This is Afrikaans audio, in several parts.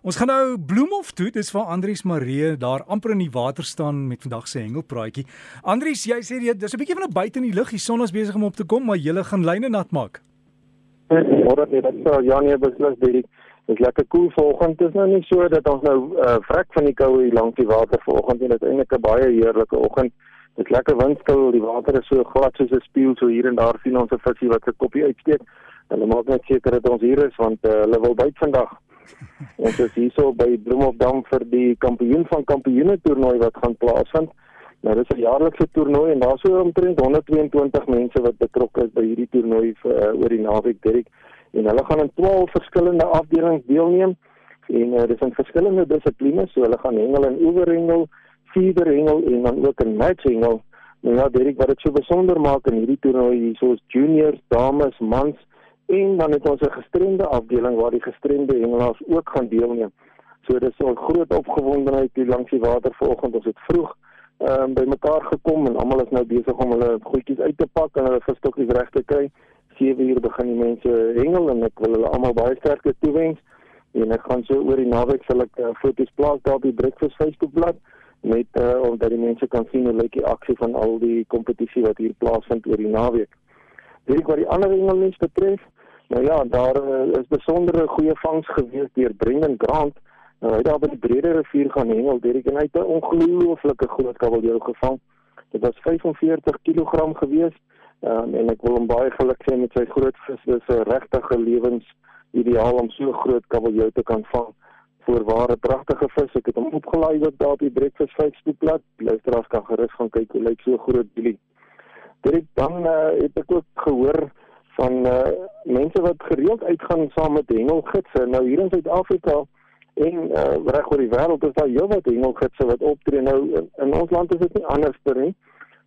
Ons gaan nou Bloemhof toe. Dis waar Andrius Maree daar amper in die water staan met vandag se hengelpraatjie. Andrius, jy sê jy dis 'n bietjie van 'n buite in die lug. Die son is besig om op te kom, maar jy gaan lyne nat maak. Môre net dat so ja nee beslis dit is lekker koel cool vanoggend. Dit is nou nie so dat ons nou uh, vrek van die koue hier langs die water vanoggend nie. Dit is eintlik 'n baie heerlike oggend. Dit is lekker windstil. Die water is so glad soos 'n spieël. So hier en daar sien ons 'n visie wat sy kopie uitsteek. Hulle maak net seker dat ons hier is want uh, hulle wil byt vandag. Ons is hierso by Bloemhofdam vir die kampioen van kampioene toernooi wat gaan plaasvind. Nou dis 'n jaarlikse toernooi en daar's so omtrent 122 mense wat betrokke is by hierdie toernooi vir uh, oor die naweek Derek en hulle gaan in 12 verskillende afdelings deelneem en uh, dis in verskillende dissiplines so hulle gaan hengel en oeverhengel, feederhengel en dan ook 'n matchhengel. Nou ja Derek wat dit so besonder maak in hierdie toernooi hierso is juniors, dames, mans en dan het ons 'n gestremde afdeling waar die gestremde hengelaars ook gaan deelneem. So dis 'n groot opgewondenheid hier langs die water vanoggend. Ons het vroeg ehm um, by mekaar gekom en almal is nou besig om hulle goedjies uit te pak en hulle visstokkies reg te kry. 7 uur begin die mense hengel en ek wil hulle almal baie sterkte toewens. En ek gaan so oor die naweek sal ek uh, foto's plaas daar op die Breakfast Facebook bladsy met uh, om dat die mense kan sien hoe lyk die aksie van al die kompetisie wat hier plaasvind oor die naweek. Weet ek wat die ander hengelmense betref, Nou ja, daar uh, is besondere goeie vangs gewees deur Brendan Grant. Nou, hy het daar by die Brede rivier gaan hengel, Derek en hy het 'n ongelooflike groot kabeljou gevang. Dit was 45 kg gewees. Um, en ek wil hom baie geluk sê met sy groot vis. Dit is 'n regtige lewens ideaal om so groot kabeljou te kan vang. Voorware pragtige vis. Ek het hom opgelaai op daar op die Breakfast Facebook plat. Luisteraars kan gerus gaan kyk hoe lyk so groot bilie. Derek dan uh, het ek ook gehoor van uh, mense wat gereeld uitgaan saam met hengelgidse. Nou hier in Suid-Afrika en uh, reg oor die wêreld is daar heelwat hengelgidse wat optree. Nou in, in ons land is dit nie anders nie.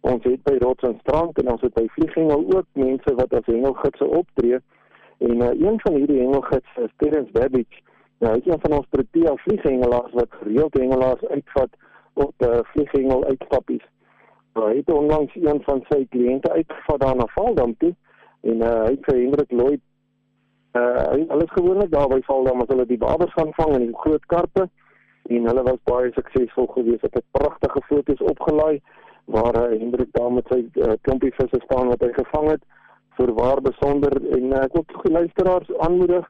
Ons het by Rots en Strand en ons het by Vlieghengel ook mense wat as hengelgidse optree. En uh, een van hierdie hengelgidse is Terence Babbage. Nou, hy is een van ons Protea vlieghengelaars wat gereeld hengelaars uitvat op uh, vlieghengel uitstappies. Hy het onlangs een van sy kliënte uitgevat daar na Valdam toe en uh, hy het vir Hendrik Lloyd uh alles gewoonlik daar by val dan as hulle die babers gaan vang in die groot karpe. En hulle was baie suksesvol geweest. Het pragtige foto's opgelaai waar uh, Hendrik daar met sy uh, klompie visse staan wat hy gevang het vir waar besonder. En uh, ek wil die luisteraars aanmoedig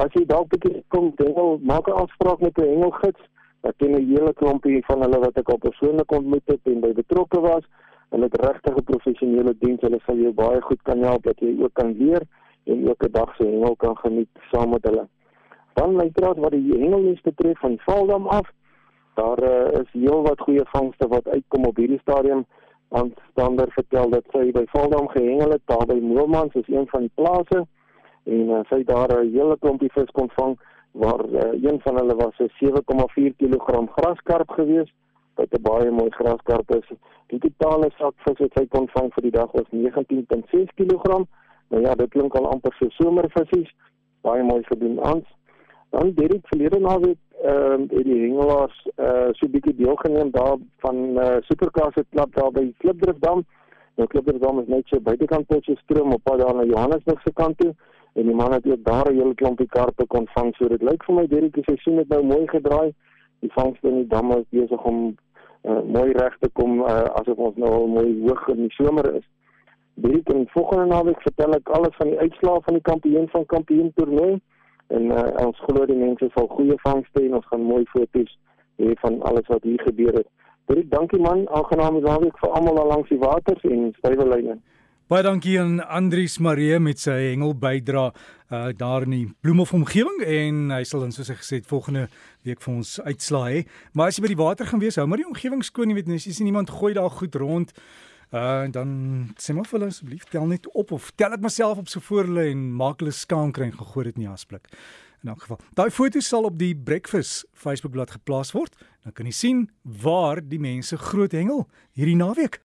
as jy dalk bietjie kom dingel maak 'n afspraak met 'n hengelgids. Ek ken 'n hele klompie van hulle wat ek al persoonlik ontmoet het en by betrokke was Hulle het regtig 'n professionele diens. Hulle sal jou baie goed kan help dat jy ook kan leer en ook 'n dag se hengel kan geniet saam met hulle. Dan praat wat die hengelnes betref van Valdam af. Daar uh, is heelwat goeie vangste wat uitkom op hierdie stadium. Want stander vertel dat sy by Valdam gehengel het daar by Moelmans is een van die plase en uh, sy daar 'n hele klompie vis kon vang waar uh, een van hulle was 'n 7,4 kg graskarp geweest wat 'n baie mooi graskarp is. Die totale sakvis wat hy kon vang vir die dag was 19.6 kg. Nou ja, dit klink al amper so somervisies. Baie mooi gedoen aan. Dan Derek verlede naweek ehm uh, die hengelaars eh uh, so 'n bietjie deelgeneem daar van eh uh, Supercars se klub daar by Klipdrifdam. Nou Klipdrifdam is net so buitekant Potchefstroom op pad daar na Johannesburg se kant toe en die man het ook daar 'n hele klompie karpe kon vang. So dit lyk vir my Derek die seisoen het nou mooi gedraai die vangste in die damme is besig om uh, mooi reg te kom uh, asof ons nou al mooi hoog in die somer is. Dit in volgende naweek vertel ek alles van die uitslae van die kampioen van kampioen toernooi en uh, ons glo die mense sal goeie vangste en ons gaan mooi foto's hê van alles wat hier gebeur het. Baie dankie man, aangename naweek vir almal daar langs die waters en stywe lyne. Baie dankie aan Andrius Maree met sy hengel bydra uh, daar in die Bloemhof omgewing en hy sal dan soos hy gesê het volgende week vir ons uitslaa hê. Maar as jy by die water gaan wees, hou maar die omgewing skoon, jy weet, as jy sien iemand gooi daar goed rond, uh dan sê maar vir hulle asseblief tel net op of tel dit myself op so voor hulle en maak hulle skaam kry en gegooi dit in die asblik. In elk geval, daai foto sal op die Breakfast Facebookblad geplaas word. Dan kan jy sien waar die mense groot hengel hierdie naweek.